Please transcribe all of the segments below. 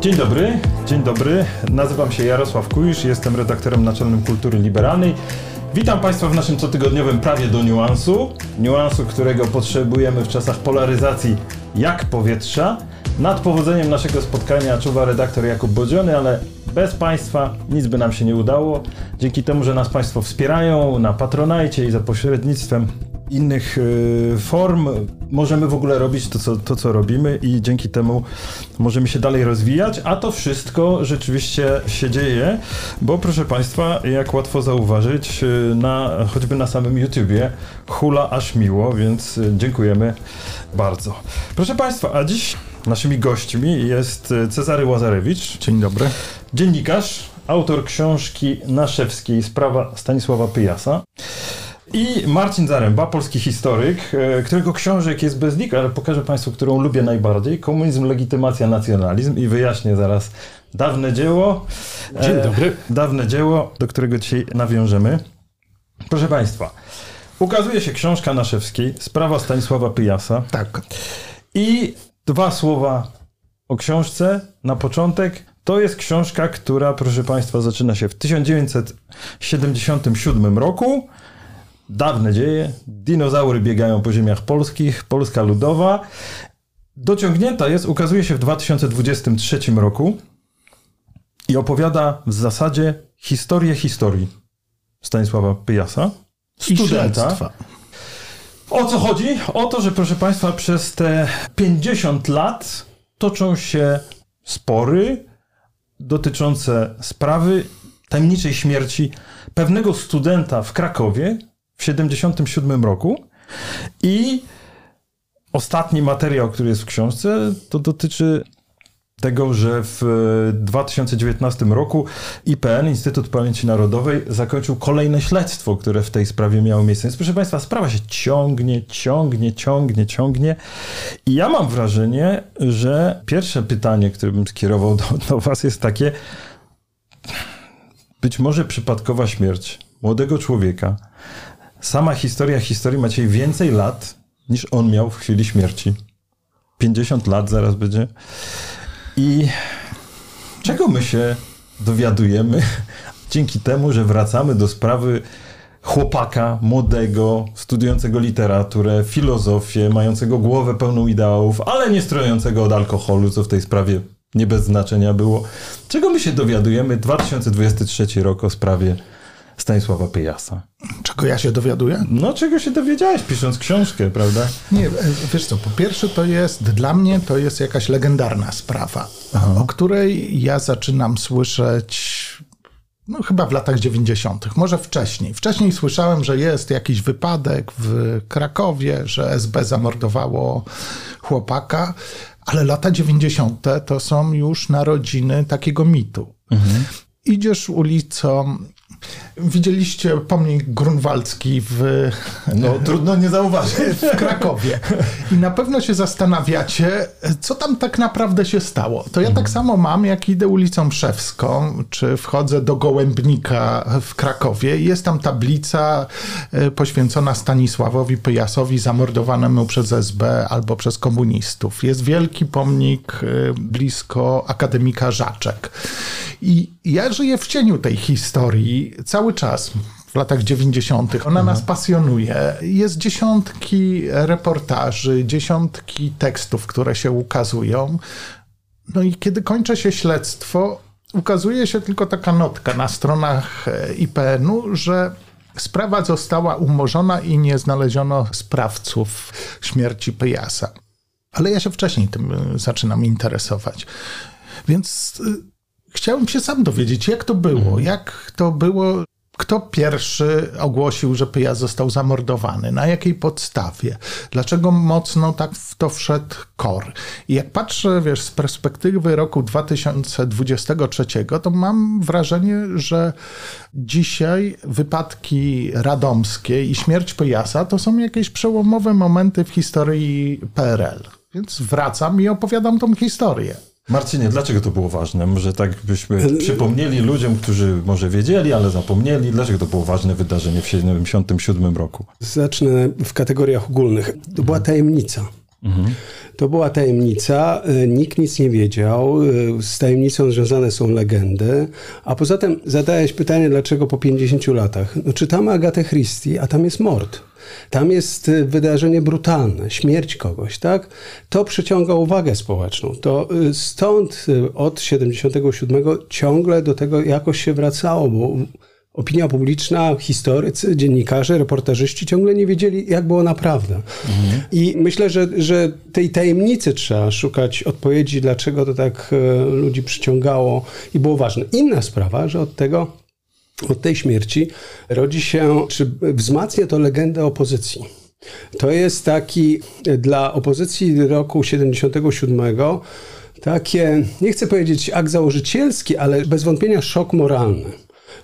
Dzień dobry, dzień dobry. Nazywam się Jarosław Kujisz, jestem redaktorem naczelnym Kultury Liberalnej. Witam Państwa w naszym cotygodniowym prawie do niuansu. Niuansu, którego potrzebujemy w czasach polaryzacji jak powietrza. Nad powodzeniem naszego spotkania czuwa redaktor Jakub Bodziony, ale bez Państwa nic by nam się nie udało. Dzięki temu, że nas Państwo wspierają na Patronajcie i za pośrednictwem innych y, form możemy w ogóle robić to co, to, co robimy i dzięki temu możemy się dalej rozwijać, a to wszystko rzeczywiście się dzieje, bo proszę Państwa, jak łatwo zauważyć, y, na, choćby na samym YouTubie hula aż miło, więc y, dziękujemy bardzo. Proszę Państwa, a dziś naszymi gośćmi jest Cezary Łazarewicz. Dzień dobry. Dziennikarz, autor książki Naszewskiej, sprawa Stanisława Pyjasa. I Marcin Zaręba, polski historyk, e, którego książek jest bez liku, ale pokażę Państwu, którą lubię najbardziej. Komunizm, legitymacja, nacjonalizm i wyjaśnię zaraz dawne dzieło. Dzień dobry. E, dawne dzieło, do którego dzisiaj nawiążemy. Proszę Państwa, ukazuje się książka Naszewskiej, sprawa Stanisława Pyjasa. Tak. I dwa słowa o książce na początek. To jest książka, która, proszę Państwa, zaczyna się w 1977 roku dawne dzieje. Dinozaury biegają po ziemiach polskich, Polska Ludowa. Dociągnięta jest, ukazuje się w 2023 roku i opowiada w zasadzie historię historii Stanisława Pyjasa, studenta. O co chodzi? O to, że proszę Państwa, przez te 50 lat toczą się spory dotyczące sprawy tajemniczej śmierci pewnego studenta w Krakowie, w 1977 roku. I ostatni materiał, który jest w książce, to dotyczy tego, że w 2019 roku IPN, Instytut Pamięci Narodowej, zakończył kolejne śledztwo, które w tej sprawie miało miejsce. Więc proszę Państwa, sprawa się ciągnie, ciągnie, ciągnie, ciągnie. I ja mam wrażenie, że pierwsze pytanie, które bym skierował do, do Was jest takie, być może przypadkowa śmierć młodego człowieka, sama historia historii Maciej więcej lat niż on miał w chwili śmierci. 50 lat zaraz będzie. I czego my się dowiadujemy dzięki temu, że wracamy do sprawy chłopaka młodego, studiującego literaturę, filozofię, mającego głowę pełną ideałów, ale nie strojącego od alkoholu, co w tej sprawie nie bez znaczenia było. Czego my się dowiadujemy 2023 rok o sprawie Stanisława Pyjasa. Czego ja się dowiaduję? No, czego się dowiedziałeś pisząc książkę, prawda? Nie, e, wiesz co, po pierwsze to jest, dla mnie to jest jakaś legendarna sprawa, Aha. o której ja zaczynam słyszeć no chyba w latach 90., może wcześniej. Wcześniej słyszałem, że jest jakiś wypadek w Krakowie, że SB zamordowało chłopaka, ale lata 90. to są już narodziny takiego mitu. Mhm. Idziesz ulicą Widzieliście pomnik grunwaldzki w... No, trudno nie zauważyć. W Krakowie. I na pewno się zastanawiacie, co tam tak naprawdę się stało. To ja tak mhm. samo mam, jak idę ulicą Szewską, czy wchodzę do Gołębnika w Krakowie. Jest tam tablica e, poświęcona Stanisławowi Pyjasowi, zamordowanemu przez SB albo przez komunistów. Jest wielki pomnik e, blisko Akademika Żaczek. I ja żyję w cieniu tej historii cały czas w latach 90. Ona mhm. nas pasjonuje. Jest dziesiątki reportaży, dziesiątki tekstów, które się ukazują. No i kiedy kończy się śledztwo, ukazuje się tylko taka notka na stronach e, IPN-u, że sprawa została umorzona i nie znaleziono sprawców śmierci Pyjasa. Ale ja się wcześniej tym e, zaczynam interesować. Więc e, Chciałem się sam dowiedzieć, jak to było, mhm. jak to było, kto pierwszy ogłosił, że Pyja został zamordowany, na jakiej podstawie, dlaczego mocno tak w to wszedł KOR. I jak patrzę, wiesz, z perspektywy roku 2023, to mam wrażenie, że dzisiaj wypadki radomskie i śmierć Pyjasa to są jakieś przełomowe momenty w historii PRL. Więc wracam i opowiadam tą historię. Marcinie, dlaczego to było ważne? Może tak byśmy przypomnieli ludziom, którzy może wiedzieli, ale zapomnieli, dlaczego to było ważne wydarzenie w 1977 roku? Zacznę w kategoriach ogólnych. To była tajemnica. Mhm. To była tajemnica, e, nikt nic nie wiedział, e, z tajemnicą związane są legendy, a poza tym zadałeś pytanie, dlaczego po 50 latach? No, czytamy Agatę Christie, a tam jest mord. Tam jest e, wydarzenie brutalne, śmierć kogoś, tak? To przyciąga uwagę społeczną. To stąd od 77 ciągle do tego jakoś się wracało, bo opinia publiczna, historycy, dziennikarze, reportażyści ciągle nie wiedzieli, jak było naprawdę. Mhm. I myślę, że, że tej tajemnicy trzeba szukać odpowiedzi, dlaczego to tak ludzi przyciągało i było ważne. Inna sprawa, że od tego, od tej śmierci rodzi się, czy wzmacnia to legendę opozycji. To jest taki dla opozycji roku 77 takie, nie chcę powiedzieć akt założycielski, ale bez wątpienia szok moralny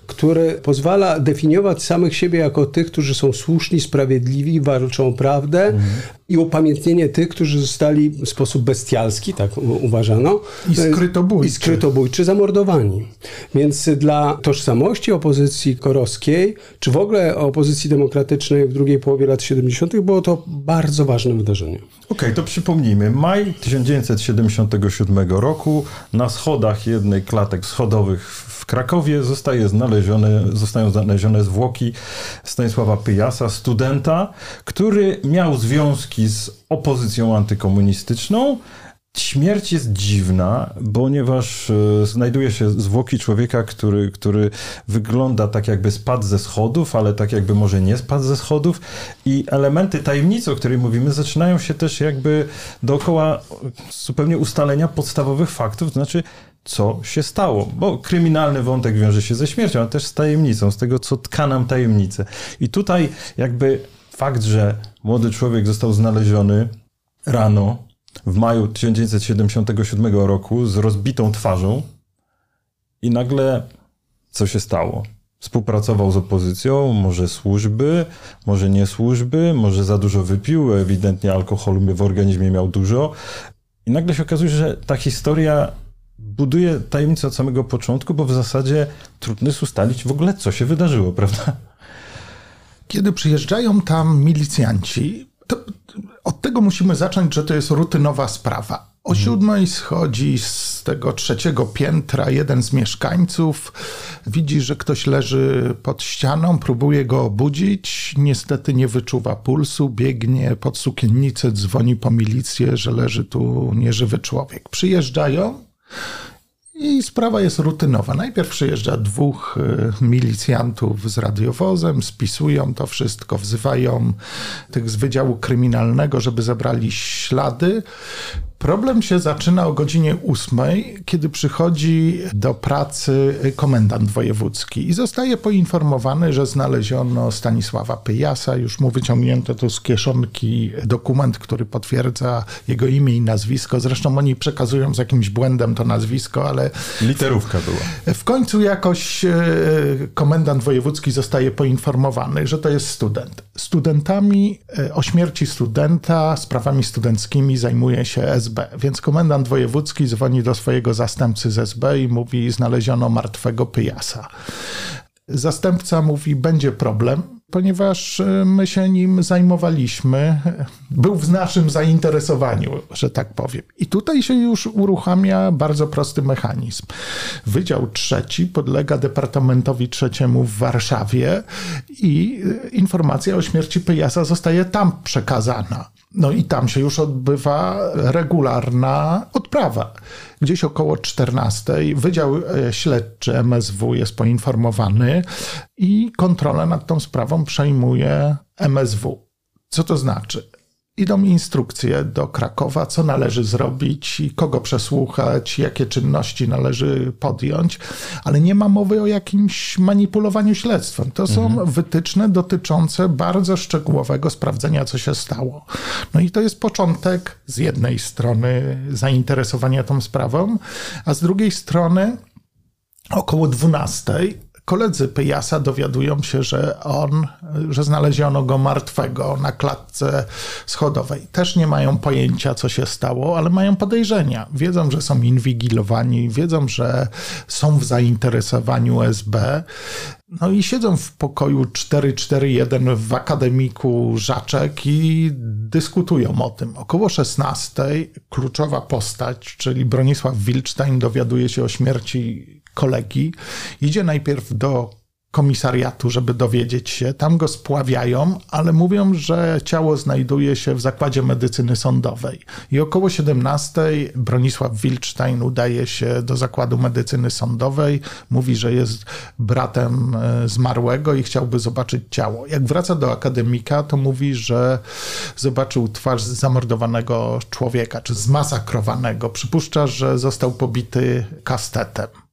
który pozwala definiować samych siebie jako tych, którzy są słuszni, sprawiedliwi, walczą o prawdę mhm. I upamiętnienie tych, którzy zostali w sposób bestialski, tak uważano. I skrytobójczy. I skrytobójczy, zamordowani. Więc dla tożsamości opozycji korowskiej, czy w ogóle opozycji demokratycznej w drugiej połowie lat 70. było to bardzo ważne wydarzenie. Okej, okay, to przypomnijmy. Maj 1977 roku na schodach jednej klatek schodowych Krakowie zostaje znalezione, zostają znalezione zwłoki Stanisława Pyjasa, studenta, który miał związki z opozycją antykomunistyczną. Śmierć jest dziwna, ponieważ e, znajduje się zwłoki człowieka, który, który wygląda tak, jakby spadł ze schodów, ale tak, jakby może nie spadł ze schodów. I elementy tajemnicy, o której mówimy, zaczynają się też jakby dookoła zupełnie ustalenia podstawowych faktów. To znaczy, co się stało, bo kryminalny wątek wiąże się ze śmiercią, ale też z tajemnicą, z tego, co tka nam tajemnicę. I tutaj jakby fakt, że młody człowiek został znaleziony rano w maju 1977 roku z rozbitą twarzą i nagle co się stało? Współpracował z opozycją, może służby, może nie służby, może za dużo wypił, ewidentnie alkoholu w organizmie miał dużo. I nagle się okazuje, że ta historia buduje tajemnicę od samego początku, bo w zasadzie trudno jest ustalić w ogóle, co się wydarzyło, prawda? Kiedy przyjeżdżają tam milicjanci, to od tego musimy zacząć, że to jest rutynowa sprawa. O mhm. siódmej schodzi z tego trzeciego piętra jeden z mieszkańców, widzi, że ktoś leży pod ścianą, próbuje go obudzić, niestety nie wyczuwa pulsu, biegnie pod sukiennicę, dzwoni po milicję, że leży tu nieżywy człowiek. Przyjeżdżają, i sprawa jest rutynowa. Najpierw przyjeżdża dwóch y, milicjantów z radiowozem, spisują to wszystko, wzywają tych z Wydziału Kryminalnego, żeby zebrali ślady. Problem się zaczyna o godzinie ósmej, kiedy przychodzi do pracy komendant wojewódzki i zostaje poinformowany, że znaleziono Stanisława Pyjasa. Już mu wyciągnięto tu z kieszonki dokument, który potwierdza jego imię i nazwisko. Zresztą oni przekazują z jakimś błędem to nazwisko, ale. Literówka była. W końcu jakoś e, komendant wojewódzki zostaje poinformowany, że to jest student. Studentami e, o śmierci studenta, sprawami studenckimi zajmuje się SB. Więc komendant wojewódzki dzwoni do swojego zastępcy z SB i mówi: Znaleziono martwego pyjasa. Zastępca mówi: Będzie problem, ponieważ e, my się nim zajmowaliśmy. Był w naszym zainteresowaniu, że tak powiem. I tutaj się już uruchamia bardzo prosty mechanizm. Wydział trzeci podlega Departamentowi Trzeciemu w Warszawie i e, informacja o śmierci Pyjasa zostaje tam przekazana. No i tam się już odbywa regularna odprawa. Gdzieś około 14 Wydział e, Śledczy MSW jest poinformowany i kontrolę nad tą sprawą przejmuje MSW. Co to znaczy? idą instrukcje do Krakowa, co należy zrobić, kogo przesłuchać, jakie czynności należy podjąć, ale nie ma mowy o jakimś manipulowaniu śledztwem. To są mhm. wytyczne dotyczące bardzo szczegółowego sprawdzenia, co się stało. No i to jest początek z jednej strony zainteresowania tą sprawą, a z drugiej strony około 12 koledzy Pyjasa dowiadują się, że on, że znaleziono go martwego na klatce schodowej. Też nie mają pojęcia, co się stało, ale mają podejrzenia. Wiedzą, że są inwigilowani, wiedzą, że są w zainteresowaniu SB. No i siedzą w pokoju 441 w akademiku Żaczek i dyskutują o tym. Około 16 kluczowa postać, czyli Bronisław Wilczstein dowiaduje się o śmierci kolegi, idzie najpierw do komisariatu, żeby dowiedzieć się. Tam go spławiają, ale mówią, że ciało znajduje się w zakładzie medycyny sądowej. I około 17 Bronisław Wilczstein udaje się do zakładu medycyny sądowej, mówi, że jest bratem e, zmarłego i chciałby zobaczyć ciało. Jak wraca do akademika, to mówi, że zobaczył twarz zamordowanego człowieka, czy zmasakrowanego. Przypuszcza, że został pobity kastetem.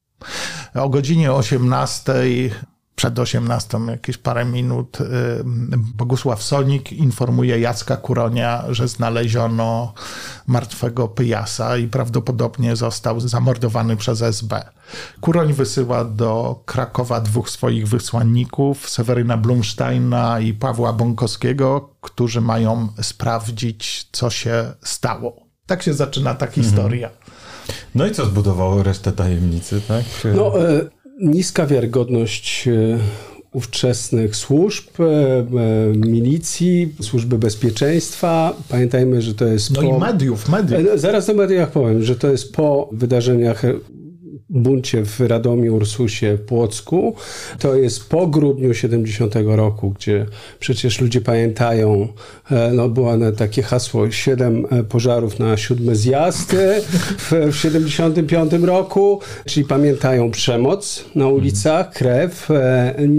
O godzinie 18 przed 18, jakieś parę minut, y, Bogusław Sonik informuje Jacka Kuronia, że znaleziono martwego Pyjasa i prawdopodobnie został zamordowany przez SB. Kuroń wysyła do Krakowa dwóch swoich wysłanników, Seweryna Blumsteina i Pawła Bąkowskiego, którzy mają sprawdzić, co się stało. Tak się zaczyna ta historia. Mhm. No i co zbudowało resztę tajemnicy, tak? No, e, niska wiarygodność e, ówczesnych służb, e, e, milicji, służby bezpieczeństwa. Pamiętajmy, że to jest no po... i mediów, mediów. E, zaraz o mediach powiem, że to jest po wydarzeniach buncie w Radomiu, Ursusie, Płocku. To jest po grudniu 70 roku, gdzie przecież ludzie pamiętają, e, no było takie hasło siedem e, pożarów na siódmy zjazd e, w 75 roku, czyli pamiętają przemoc na ulicach, krew,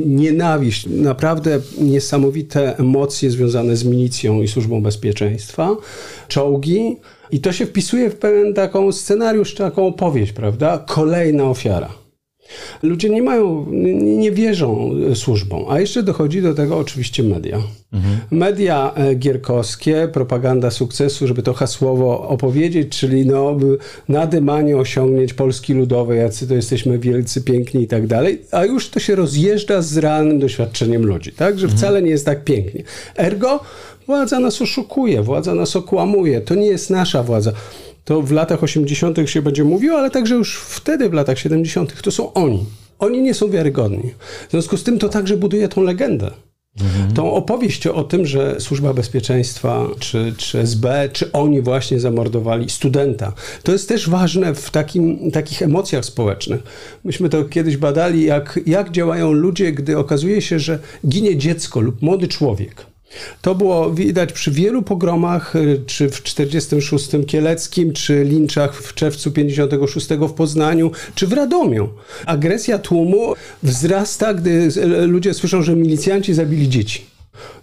nienawiść, naprawdę niesamowite emocje związane z milicją i służbą bezpieczeństwa, czołgi, i to się wpisuje w pewien taką scenariusz, taką opowieść, prawda? Kolejna ofiara. Ludzie nie mają, nie wierzą służbom, a jeszcze dochodzi do tego oczywiście media. Mhm. Media e, gierkowskie, propaganda sukcesu, żeby to hasłowo opowiedzieć, czyli no, na dymanie osiągnięć Polski Ludowej, jacy to jesteśmy wielcy, piękni i tak dalej, a już to się rozjeżdża z realnym doświadczeniem ludzi, tak? Że wcale nie jest tak pięknie. Ergo Władza nas oszukuje, władza nas okłamuje. To nie jest nasza władza. To w latach 80. się będzie mówiło, ale także już wtedy, w latach 70., to są oni. Oni nie są wiarygodni. W związku z tym to także buduje tą legendę. Mhm. Tą opowieść o tym, że Służba Bezpieczeństwa, czy, czy SB, czy oni właśnie zamordowali studenta. To jest też ważne w takim, takich emocjach społecznych. Myśmy to kiedyś badali, jak, jak działają ludzie, gdy okazuje się, że ginie dziecko lub młody człowiek. To było widać przy wielu pogromach, y, czy w 46 Kieleckim, czy linczach w czerwcu 56 w Poznaniu, czy w Radomiu. Agresja tłumu wzrasta, gdy ludzie słyszą, że milicjanci zabili dzieci.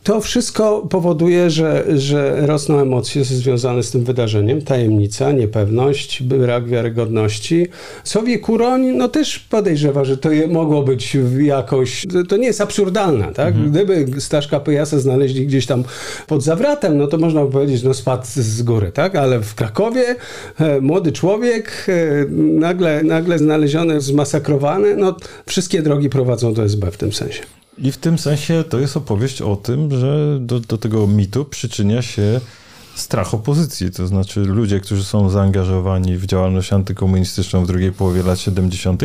To wszystko powoduje, że, że rosną emocje związane z tym wydarzeniem. Tajemnica, niepewność, brak wiarygodności. Sowie Kuroń no też podejrzewa, że to mogło być jakoś... To nie jest absurdalne, tak? Mhm. Gdyby Staszka Pyjasa znaleźli gdzieś tam pod zawratem, no to można by powiedzieć, no spadł z góry, tak? Ale w Krakowie e, młody człowiek e, nagle, nagle znaleziony, zmasakrowany, no wszystkie drogi prowadzą do SB w tym sensie. I w tym sensie to jest opowieść o tym, że do, do tego mitu przyczynia się strach opozycji, to znaczy ludzie, którzy są zaangażowani w działalność antykomunistyczną w drugiej połowie lat 70.,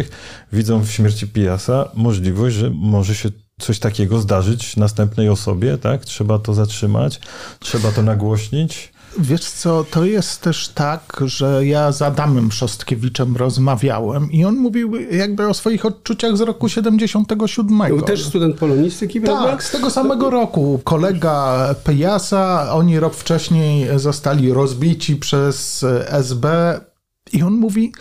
widzą w śmierci Pijasa możliwość, że może się coś takiego zdarzyć następnej osobie, tak? Trzeba to zatrzymać, trzeba to nagłośnić. Wiesz co, to jest też tak, że ja z Adamem Szostkiewiczem rozmawiałem i on mówił jakby o swoich odczuciach z roku 77. Był też student polonistyki, prawda? Tak, z tego samego roku. Kolega Pejasa, oni rok wcześniej zostali rozbici przez SB i on mówi,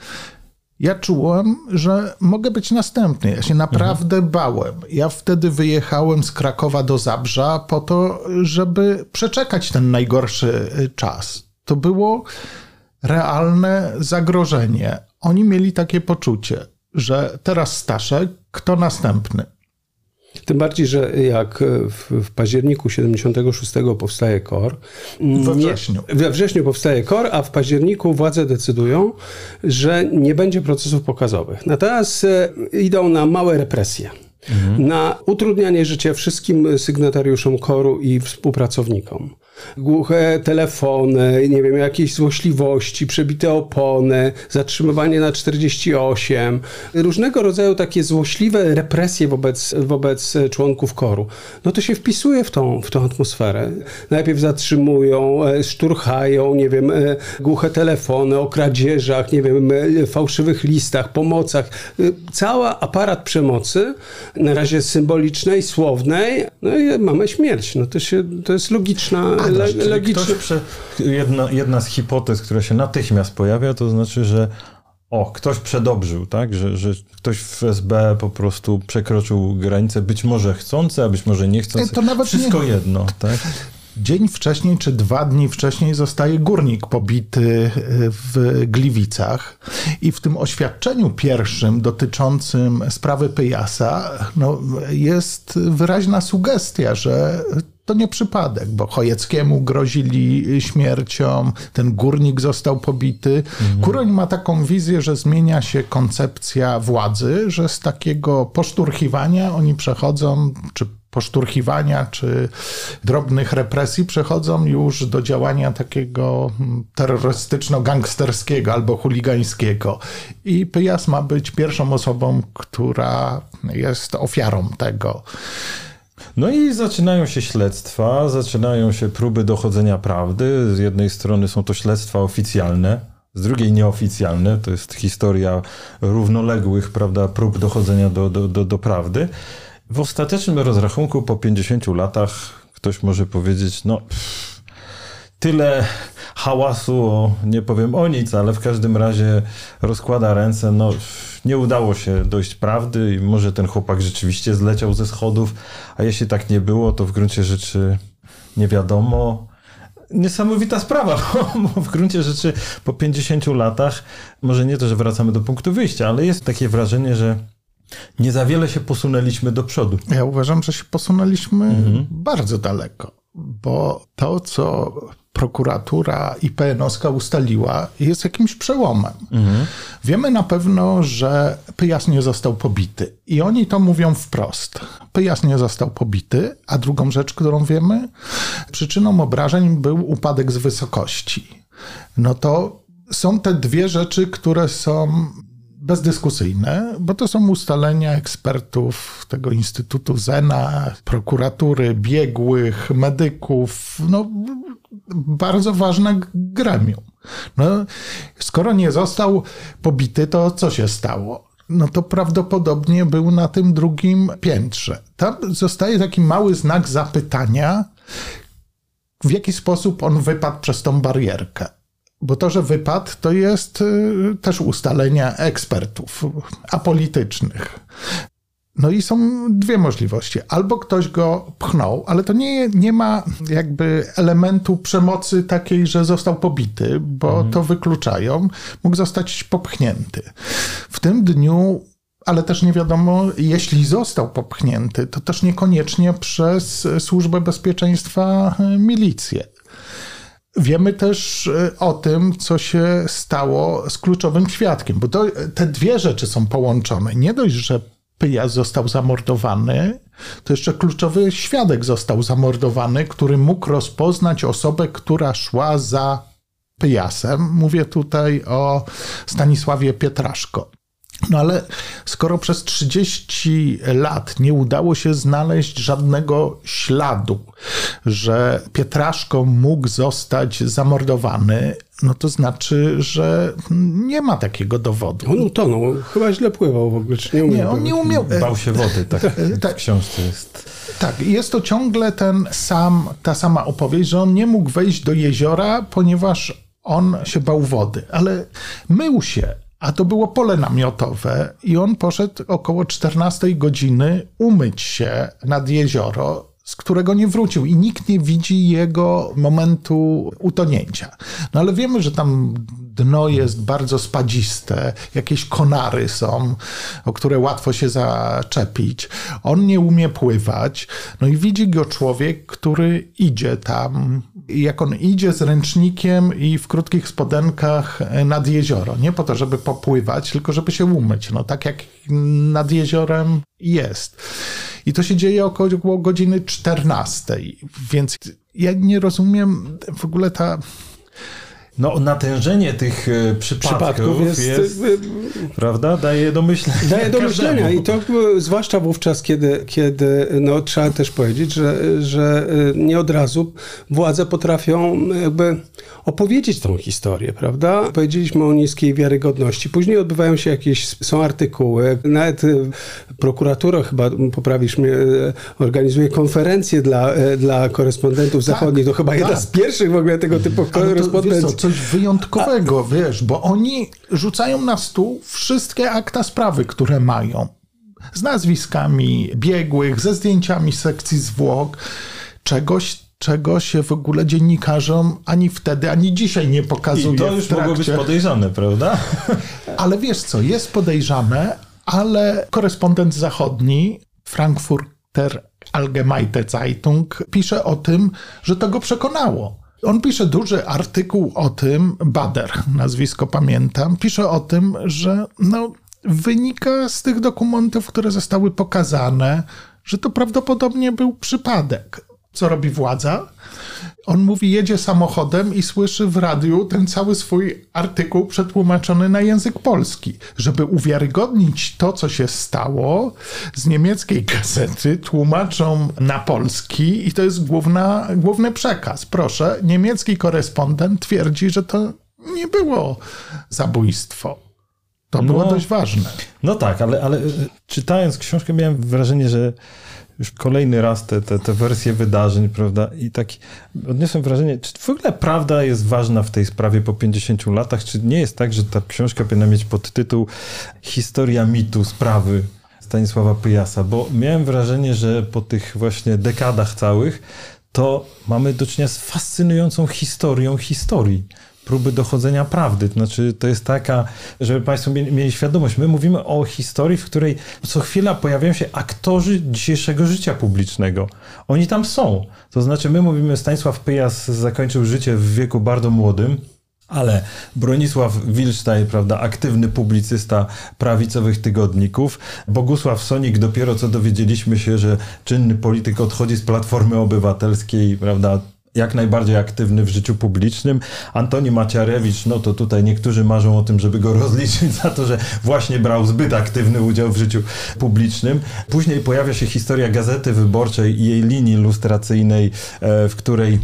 ja czułem, że mogę być następny. Ja się naprawdę mhm. bałem. Ja wtedy wyjechałem z Krakowa do Zabrza po to, żeby przeczekać ten najgorszy y, czas. To było realne zagrożenie. Oni mieli takie poczucie, że teraz Staszek, kto następny? Tym bardziej, że jak w, w październiku 76 powstaje KOR. We wrześniu. Nie, we wrześniu powstaje KOR, a w październiku władze decydują, że nie będzie procesów pokazowych. Natomiast e, idą na małe represje. mhm. na utrudnianie życia wszystkim sygnatariuszom koru i współpracownikom głuche telefony, nie wiem, jakieś złośliwości, przebite opony, zatrzymywanie na 48, różnego rodzaju takie złośliwe represje wobec, wobec członków koru, no to się wpisuje w tą, w tą atmosferę. Najpierw zatrzymują, e, szturchają, nie wiem, e, głuche telefony o kradzieżach, nie wiem, e, fałszywych listach, pomocach. Cały aparat przemocy, na razie symbolicznej, słownej, no i mamy śmierć. No to, się, to jest logiczna logiczne. Prze... Jedna, jedna z hipotez, która się natychmiast pojawia, to znaczy, że o, ktoś przedobrzył, tak? Że, że ktoś w SB po prostu przekroczył granicę, być może chcący, a być może nie chcący. To nawet Wszystko nie... jedno, tak? Dzień wcześniej czy dwa dni wcześniej zostaje górnik pobity w Gliwicach i w tym oświadczeniu pierwszym dotyczącym sprawy Pyjasa no, jest wyraźna sugestia, że to nie przypadek, bo Chojeckiemu grozili śmiercią, ten górnik został pobity. Mhm. Kuroń ma taką wizję, że zmienia się koncepcja władzy, że z takiego poszturchiwania oni przechodzą, czy poszturchiwania czy drobnych represji przechodzą już do działania takiego terrorystyczno-gangsterskiego albo chuligańskiego. I Pyjas ma być pierwszą osobą, która jest ofiarą tego. No i zaczynają się śledztwa, zaczynają się próby dochodzenia prawdy. Z jednej strony są to śledztwa oficjalne, z drugiej nieoficjalne. To jest historia równoległych prawda, prób dochodzenia do, do, do, do prawdy. W ostatecznym rozrachunku po 50 latach ktoś może powiedzieć, no pff, tyle hałasu, o, nie powiem o nic, ale w każdym razie rozkłada ręce, no nie udało się dojść prawdy i może ten chłopak rzeczywiście zleciał ze schodów, a jeśli tak nie było, to w gruncie rzeczy nie wiadomo. Niesamowita sprawa, bo w gruncie rzeczy po 50 latach, może nie to, że wracamy do punktu wyjścia, ale jest takie wrażenie, że nie za wiele się posunęliśmy do przodu. Ja uważam, że się posunęliśmy mhm. bardzo daleko, bo to, co prokuratura i PNOska ustaliła, jest jakimś przełomem. Mhm. Wiemy na pewno, że Pyjas nie został pobity. I oni to mówią wprost. Pyjas nie został pobity, a drugą rzecz, którą wiemy, przyczyną obrażeń był upadek z wysokości. No to są te dwie rzeczy, które są bezdyskusyjne, bo to są ustalenia ekspertów tego Instytutu Zena, prokuratury, biegłych, medyków, no bardzo ważne gremium. No, skoro nie został pobity, to co się stało? No to prawdopodobnie był na tym drugim piętrze. Tam zostaje taki mały znak zapytania, w jaki sposób on wypadł przez tą barierkę. Bo to, że wypadł, to jest y, też ustalenia ekspertów apolitycznych. No i są dwie możliwości. Albo ktoś go pchnął, ale to nie, nie ma jakby elementu przemocy takiej, że został pobity, bo mhm. to wykluczają. Mógł zostać popchnięty. W tym dniu ale też nie wiadomo, jeśli został popchnięty, to też niekoniecznie przez Służbę Bezpieczeństwa y, milicję. Wiemy też e, o tym, co się stało z kluczowym świadkiem, bo to, te dwie rzeczy są połączone. Nie dość, że Pyjas został zamordowany, to jeszcze kluczowy świadek został zamordowany, który mógł rozpoznać osobę, która szła za Pyjasem. Mówię tutaj o Stanisławie Pietraszko. No ale skoro przez 30 lat nie udało się znaleźć żadnego śladu, że Pietraszko mógł zostać zamordowany, no to znaczy, że nie ma takiego dowodu. On utonął, chyba źle pływał w ogóle, czy nie umiał? Nie, on nie umiał. Bał się wody, tak, tak w książce jest. Tak, jest to ciągle ten sam, ta sama opowieść, że on nie mógł wejść do jeziora, ponieważ on się bał wody, ale mył się a to było pole namiotowe i on poszedł około 14 godziny umyć się nad jezioro, z którego nie wrócił i nikt nie widzi jego momentu utonięcia. No ale wiemy, że tam dno jest bardzo spadziste, jakieś konary są, o które łatwo się zaczepić. On nie umie pływać, no i widzi go człowiek, który idzie tam jak on idzie z ręcznikiem i w krótkich spodenkach nad jezioro. Nie po to, żeby popływać, tylko żeby się umyć. No tak jak nad jeziorem jest. I to się dzieje około godziny 14. Więc ja nie rozumiem w ogóle ta no, natężenie tych e, przypadków, przypadków jest, jest e, prawda, daje do myślenia. Daje do myślenia i to e, zwłaszcza wówczas, kiedy, kiedy no, trzeba też powiedzieć, że, że nie od razu władze potrafią jakby opowiedzieć tą historię, prawda? Powiedzieliśmy o niskiej wiarygodności. Później odbywają się jakieś, są artykuły, nawet prokuratura chyba, poprawisz mnie, organizuje konferencje dla, dla korespondentów tak, zachodnich. To chyba tak. jedna z pierwszych w ogóle tego typu korespondencji coś wyjątkowego, A... wiesz, bo oni rzucają na stół wszystkie akta sprawy, które mają. Z nazwiskami biegłych, ze zdjęciami sekcji zwłok, czegoś, czego się w ogóle dziennikarzom ani wtedy, ani dzisiaj nie pokazuje. I to już mogło być podejrzane, prawda? Ale wiesz co, jest podejrzane, ale korespondent zachodni, Frankfurter Allgemeine Zeitung, pisze o tym, że to go przekonało. On pisze duży artykuł o tym, Bader, nazwisko pamiętam, pisze o tym, że no, wynika z tych dokumentów, które zostały pokazane, że to prawdopodobnie był przypadek. Co robi władza? On mówi, jedzie samochodem i słyszy w radiu ten cały swój artykuł przetłumaczony na język polski. Żeby uwiarygodnić to, co się stało, z niemieckiej gazety tłumaczą na polski i to jest główna, główny przekaz. Proszę, niemiecki korespondent twierdzi, że to nie było zabójstwo. To było no, dość ważne. No tak, ale, ale czytając książkę miałem wrażenie, że już kolejny raz te, te, te wersje wydarzeń, prawda? I tak odniosłem wrażenie, czy w ogóle prawda jest ważna w tej sprawie po 50 latach? Czy nie jest tak, że ta książka powinna mieć podtytuł Historia mitu sprawy Stanisława Pyjasa? Bo miałem wrażenie, że po tych właśnie dekadach całych to mamy do czynienia z fascynującą historią historii próby dochodzenia prawdy. To znaczy, to jest taka, żeby Państwo mieli, świadomość, my mówimy o historii, w której co chwila pojawiają się aktorzy dzisiejszego życia publicznego. Oni tam są. To znaczy, my mówimy, Stanisław Pyjas zakończył życie w wieku bardzo młodym, ale Bronisław Wilsztaj, prawda, aktywny publicysta prawicowych tygodników, Bogusław Sonik, dopiero co dowiedzieliśmy się, że czynny polityk odchodzi z Platformy Obywatelskiej, prawda, jak najbardziej aktywny w życiu publicznym. Antoni Maciarewicz, no to tutaj niektórzy marzą o tym, żeby go rozliczyć za to, że właśnie brał zbyt aktywny udział w życiu publicznym. Później pojawia się historia Gazety Wyborczej i jej linii lustracyjnej, e, w której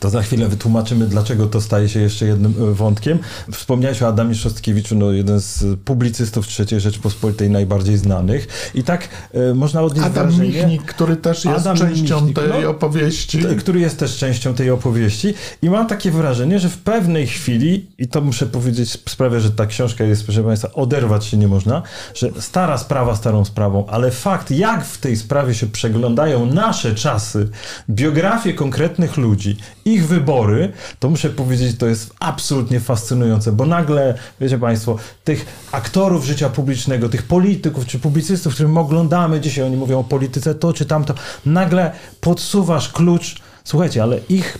to za chwilę wytłumaczymy, dlaczego to staje się jeszcze jednym e, wątkiem. Wspomniałeś o Adamie Szostkiewiczu, no jeden z publicystów III Rzeczpospolitej najbardziej znanych. I tak e, można odnieść Adam wrażenie... Michnik, który też jest Adam częścią Michnik, tej no, opowieści. T, który jest też częścią tej opowieści. I mam takie wrażenie, że w pewnej chwili, i to muszę powiedzieć, sprawia, że ta książka jest, proszę Państwa, oderwać się nie można, że stara sprawa starą sprawą, ale fakt, jak w tej sprawie się przeglądają nasze czasy, biografie konkretnych ludzi ich wybory, to muszę powiedzieć, to jest absolutnie fascynujące, bo nagle, wiecie Państwo, tych aktorów życia publicznego, tych polityków czy publicystów, których my oglądamy dzisiaj, oni mówią o polityce to czy tamto, nagle podsuwasz klucz, słuchajcie, ale ich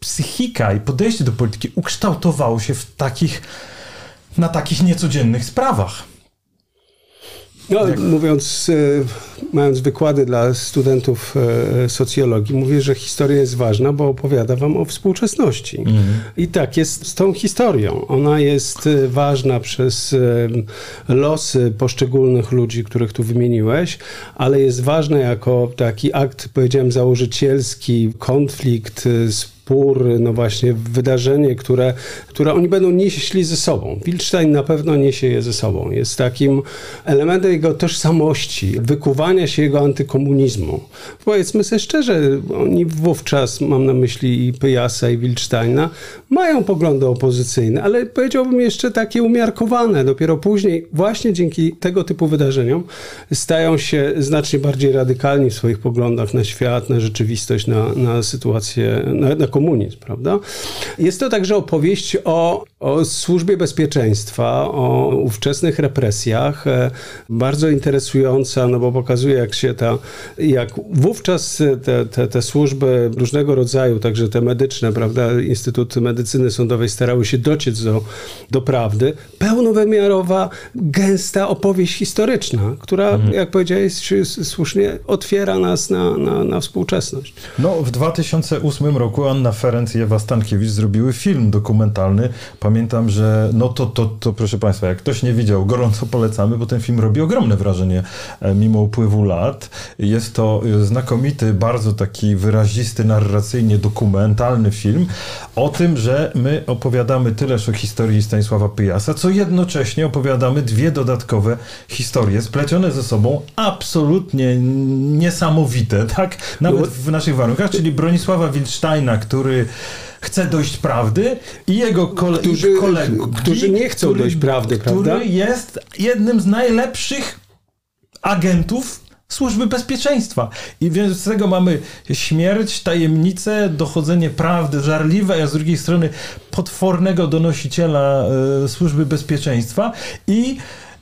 psychika i podejście do polityki ukształtowało się w takich, na takich niecodziennych sprawach. No, Jak... mówiąc, e, mając wykłady dla studentów e, socjologii, mówię, że historia jest ważna, bo opowiada wam o współczesności. Mhm. I tak jest z tą historią. Ona jest e, ważna przez losy poszczególnych ludzi, których tu wymieniłeś, ale jest ważna jako taki akt, powiedziałem, założycielski, konflikt, spór, no właśnie wydarzenie, które, które oni będą nieśli ze sobą. Wilstein na pewno niesie je ze sobą. Jest takim elementem jego tożsamości, wykuwania się jego antykomunizmu. Powiedzmy sobie szczerze, oni wówczas, mam na myśli i Pyjasa i Wilsteina, mają poglądy opozycyjne, ale powiedziałbym jeszcze takie umiarkowane. Dopiero później, właśnie dzięki tego typu wydarzeniom, stają się znacznie bardziej radykalni w swoich poglądach na świat, na rzeczywistość, na, na sytuację, na, na komunizm, prawda? Jest to także opowieść o o służbie bezpieczeństwa, o ówczesnych represjach. E, bardzo interesująca, no bo pokazuje, jak się ta, jak wówczas te, te, te służby różnego rodzaju, także te medyczne, prawda, Instytut Medycyny Sądowej starały się dociec do, do prawdy. Pełnowymiarowa, gęsta opowieść historyczna, która, mhm. jak powiedziałeś słusznie, otwiera nas na, na, na współczesność. No, w 2008 roku Anna Ferenc i Ewa Stankiewicz zrobiły film dokumentalny pamiętam, że no to, to, to proszę Państwa, jak ktoś nie widział, gorąco polecamy, bo ten film robi ogromne wrażenie e, mimo upływu lat. Jest to znakomity, bardzo taki wyrazisty, narracyjnie dokumentalny film o tym, że my opowiadamy tyleż o historii Stanisława Pyjasa, co jednocześnie opowiadamy dwie dodatkowe historie, splecione ze sobą, absolutnie niesamowite, tak? Nawet w naszych warunkach, czyli Bronisława Wilsteina, który chce dojść prawdy i jego kole którzy, kolegów, którzy nie chcą który, dojść prawdy, który prawda? Który jest jednym z najlepszych agentów służby bezpieczeństwa. I więc z tego mamy śmierć, tajemnicę, dochodzenie prawdy żarliwe, a z drugiej strony potwornego donosiciela e, służby bezpieczeństwa i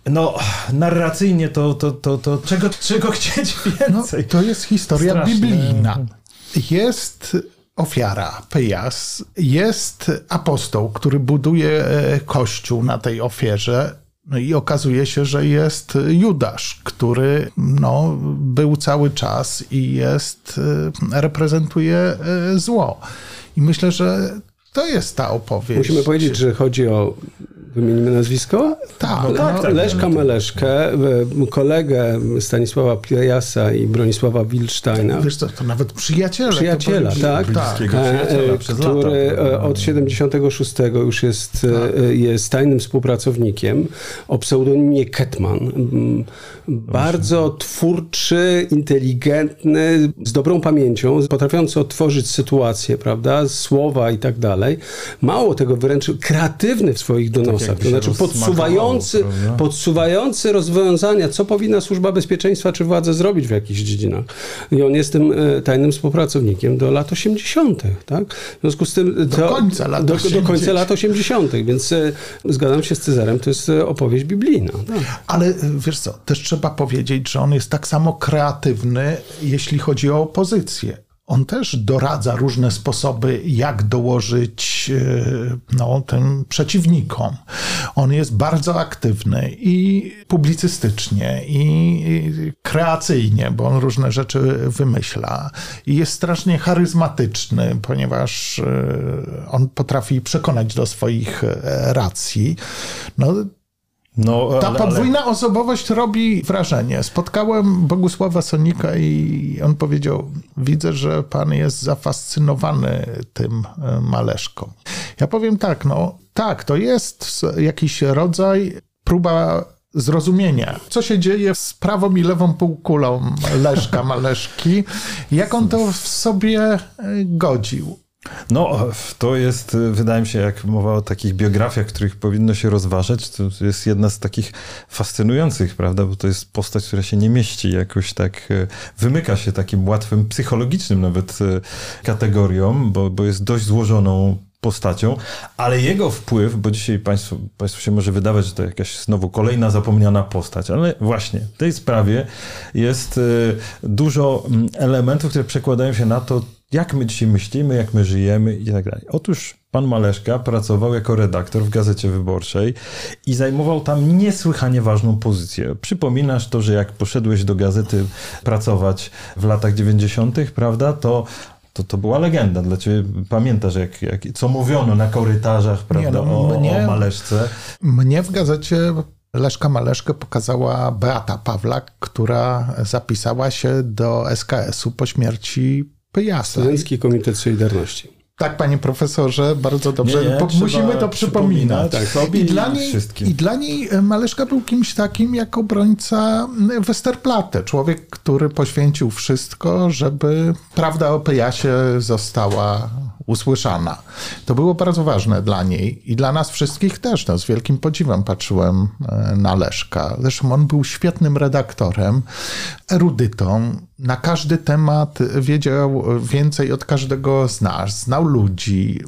no, narracyjnie to, to, to, to czego, czego chcieć więcej? No, to jest historia Straszne. biblijna. Jest ofiara, Pyjas, jest apostoł, który buduje e, kościół na tej ofierze. No i okazuje się, że jest Judasz, który no, był cały czas i jest, e, reprezentuje e, zło. I myślę, że to jest ta opowieść. Musimy powiedzieć, że chodzi o Wymienimy nazwisko? Tak, no, tak, tak. Leszka Meleszkę, kolegę Stanisława Pijasa i Bronisława Wilsteina. Wiesz co, to nawet przyjaciela. Przyjaciela, tak. tak. E, który lata. E, od 76 już jest, tak. E, jest tajnym współpracownikiem o pseudonimie Ketman. Mm, bardzo twórczy, inteligentny, z dobrą pamięcią, potrafiący otworzyć sytuację, prawda, słowa i tak dalej. Mało tego, wręcz kreatywny w swoich donosach. To znaczy podsuwający, podsuwający rozwiązania, co powinna służba bezpieczeństwa czy władze zrobić w jakichś dziedzinach. I on jest tym e, tajnym współpracownikiem do lat 80., tak? W związku z tym... Do końca lat do, do końca lat 80., więc e, zgadzam się z Cezarem, to jest e, opowieść biblijna. Tak? Ale wiesz co, też trzeba powiedzieć, że on jest tak samo kreatywny, jeśli chodzi o opozycję on też doradza różne sposoby, jak dołożyć e, no, tym przeciwnikom. On jest bardzo aktywny i publicystycznie, i kreacyjnie, bo on różne rzeczy wymyśla. I jest strasznie charyzmatyczny, ponieważ e, on potrafi przekonać do swoich e, racji. No, no, Ta ale, podwójna ale... osobowość robi wrażenie. Spotkałem Bogusława Sonika i on powiedział: Widzę, że pan jest zafascynowany tym e, maleszką. Ja powiem tak, no tak, to jest jakiś rodzaj próba zrozumienia, co się dzieje z prawą i lewą półkulą Leszka Maleszki, jak on to w sobie e, godził. No, to jest, wydaje mi się, jak mowa o takich biografiach, których powinno się rozważać, to jest jedna z takich fascynujących, prawda, bo to jest postać, która się nie mieści jakoś tak, e, wymyka się takim łatwym, psychologicznym nawet e, kategoriom, bo, bo jest dość złożoną postacią, ale jego wpływ, bo dzisiaj państwu, państwu się może wydawać, że to jakaś znowu kolejna zapomniana postać, ale właśnie w tej sprawie jest dużo mm, elementów, które przekładają się na to, jak my dzisiaj myślimy, jak my żyjemy i tak dalej. Otóż pan Maleszka pracował jako redaktor w Gazecie Wyborczej i zajmował tam niesłychanie ważną pozycję. Przypominasz to, że jak poszedłeś do gazety pracować w latach 90., prawda, to to, to była legenda dla ciebie. Pamiętasz, jak, jak, co mówiono na korytarzach, prawda, Nie, no, o, mnie, o Maleszce? Mnie w gazecie Leszka Maleszkę pokazała Beata Pawlak, która zapisała się do SKS-u po śmierci Pyjasa. Studencki Komitet Solidarności. Tak, panie profesorze, bardzo dobrze. Nie, nie, musimy to przypominać. Tak, I, dla niej, I dla niej Maleszka był kimś takim jak obrońca Westerplatte. Człowiek, który poświęcił wszystko, żeby prawda o Pyjasie została usłyszana. To było bardzo ważne dla niej i dla nas wszystkich też. No, z wielkim podziwem patrzyłem e, na Leszka. Zresztą on był świetnym redaktorem, erudytą. Na każdy temat wiedział więcej od każdego z nas. Znał ludzi,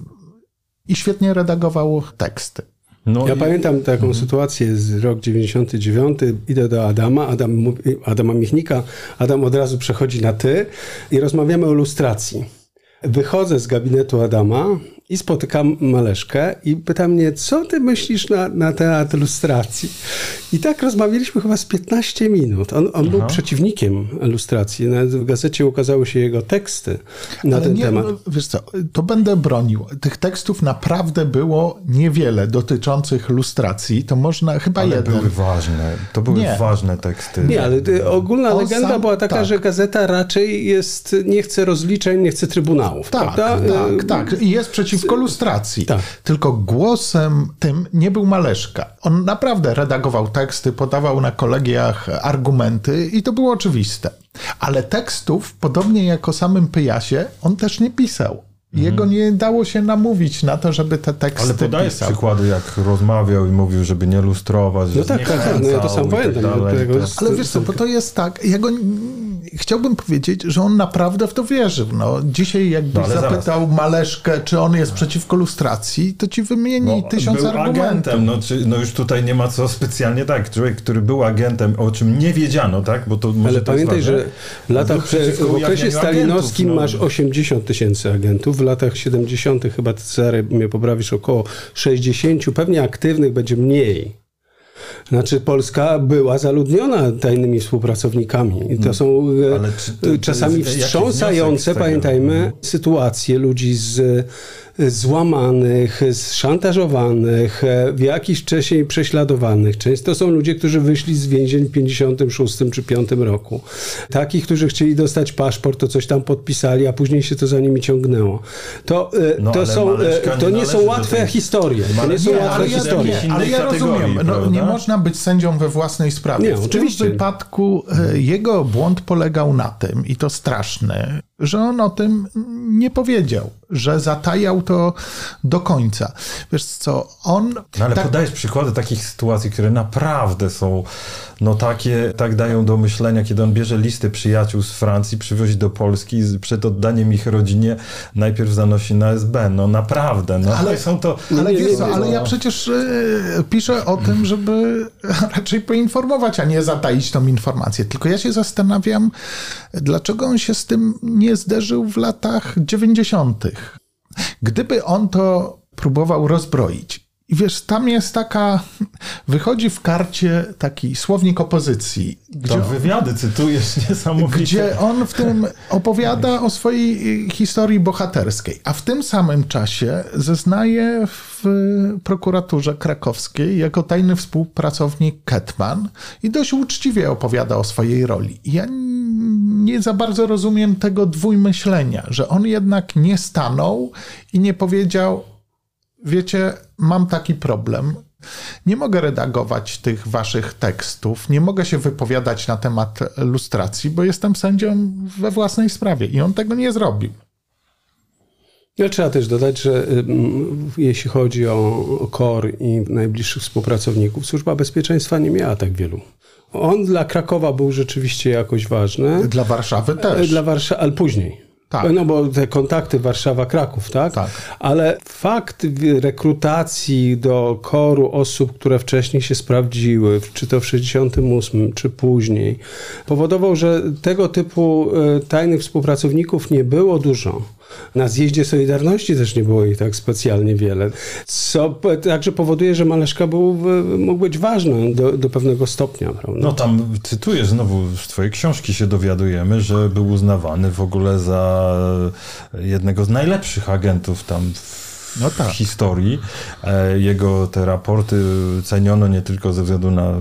i świetnie redagował teksty. No ja i... pamiętam taką mhm. sytuację z rok 99. Idę do Adama, Adam, Adama Michnika. Adam od razu przechodzi na ty i rozmawiamy o lustracji. Wychodzę z gabinetu Adama i spotykam Maleszkę i pyta mnie, co ty myślisz na, na temat lustracji? I tak rozmawialiśmy chyba z 15 minut. On, on był przeciwnikiem lustracji. Nawet w gazecie ukazały się jego teksty na Ale ten nie, temat. No, wiesz co, to będę bronił. Tych tekstów naprawdę było niewiele dotyczących lustracji. To można, chyba ale jeden. były ważne. To były nie. ważne teksty. Nie, ale ogólna on legenda sam, była taka, tak. że gazeta raczej jest, nie chce rozliczeń, nie chce trybunałów. Tak, prawda? tak, tak. I jest przeciw przeciwko lustracji. Tak. Tylko głosem tym nie był Maleszka. On naprawdę redagował teksty, podawał na kolegiach argumenty i to było oczywiste. Ale tekstów, podobnie jak o samym Pyjasie, on też nie pisał. Jego mhm. nie dało się namówić na to, żeby te teksty Ale podajesz pisał. przykłady, jak rozmawiał i mówił, żeby nie lustrować, No tak, tak, tak, no ja to sam tak pamiętam. Tak Ale wiesz co, bo to jest tak, ja go chciałbym powiedzieć, że on naprawdę w to wierzył. No, dzisiaj jakbyś no, zapytał zaraz. Maleszkę, czy on jest przeciwko lustracji, to ci wymieni no, tysiąc był argumentów. agentem, no, czy, no już tutaj nie ma co specjalnie tak. Człowiek, który był agentem, o czym nie wiedziano, tak? Bo to Ale pamiętaj, że w latach, w okresie stalinowskim agentów, no. masz 80 tysięcy agentów, w latach 70. chyba Cezary mnie poprawisz około 60, pewnie aktywnych będzie mniej. Znaczy Polska była zaludniona tajnymi współpracownikami. I to są e, czasami wstrząsające, pamiętajmy, mhm. sytuacje ludzi z złamanych, zszantażowanych, e, w jakiś wcześniej prześladowanych. Często są ludzie, którzy wyszli z więzień w 56 czy 5 roku. Takich, którzy chcieli dostać paszport, to coś tam podpisali, a później się to za nimi ciągnęło. To, e, no, to, są, e, to nie są łatwe tej... historie. To nie są łatwe ale historie. Ja, ale ja rozumiem, no, nie można być sędzią we własnej sprawie. Nie, w oczywiście. tym wypadku jego błąd polegał na tym, i to straszny, że on o tym nie powiedział, że zatajał to do końca. Wiesz co, on... No ale tak... podajesz przykłady takich sytuacji, które naprawdę są no takie, tak dają do myślenia, kiedy on bierze listy przyjaciół z Francji, przywozi do Polski i przed oddaniem ich rodzinie najpierw zanosi na SB. No naprawdę, no ale są to... Ale wiesz co, ale ja przecież y, piszę o tym, żeby raczej poinformować, a nie zataić tą informację. Tylko ja się zastanawiam, dlaczego on się z tym nie zderzył w latach 90. Gdyby on to próbował rozbroić, i wiesz, tam jest taka, wychodzi w karcie taki słownik opozycji. Gdzie to wywiady cytujesz niesamowicie. Gdzie on w tym opowiada o swojej historii bohaterskiej, a w tym samym czasie zeznaje w prokuraturze krakowskiej jako tajny współpracownik Ketman i dość uczciwie opowiada o swojej roli. Ja nie za bardzo rozumiem tego dwójmyślenia, że on jednak nie stanął i nie powiedział, wiecie, mam taki problem. Nie mogę redagować tych waszych tekstów, nie mogę się wypowiadać na temat lustracji, bo jestem sędzią we własnej sprawie i on tego nie zrobił. No, trzeba też dodać, że jeśli chodzi o KOR i najbliższych współpracowników, Służba Bezpieczeństwa nie miała tak wielu. On dla Krakowa był rzeczywiście jakoś ważny. Dla Warszawy też. Dla Warszawy, ale później. Tak. No bo te kontakty Warszawa-Kraków, tak? tak? Ale fakt rekrutacji do koru osób, które wcześniej się sprawdziły, czy to w 68, czy później, powodował, że tego typu e, tajnych współpracowników nie było dużo. Na zjeździe Solidarności też nie było ich tak specjalnie wiele, co także powoduje, że Maleszka był, mógł być ważny do, do pewnego stopnia. Prawda? No tam cytuję znowu z twojej książki się dowiadujemy, że był uznawany w ogóle za jednego z najlepszych agentów tam w no tak. historii. E, jego te raporty ceniono nie tylko ze względu na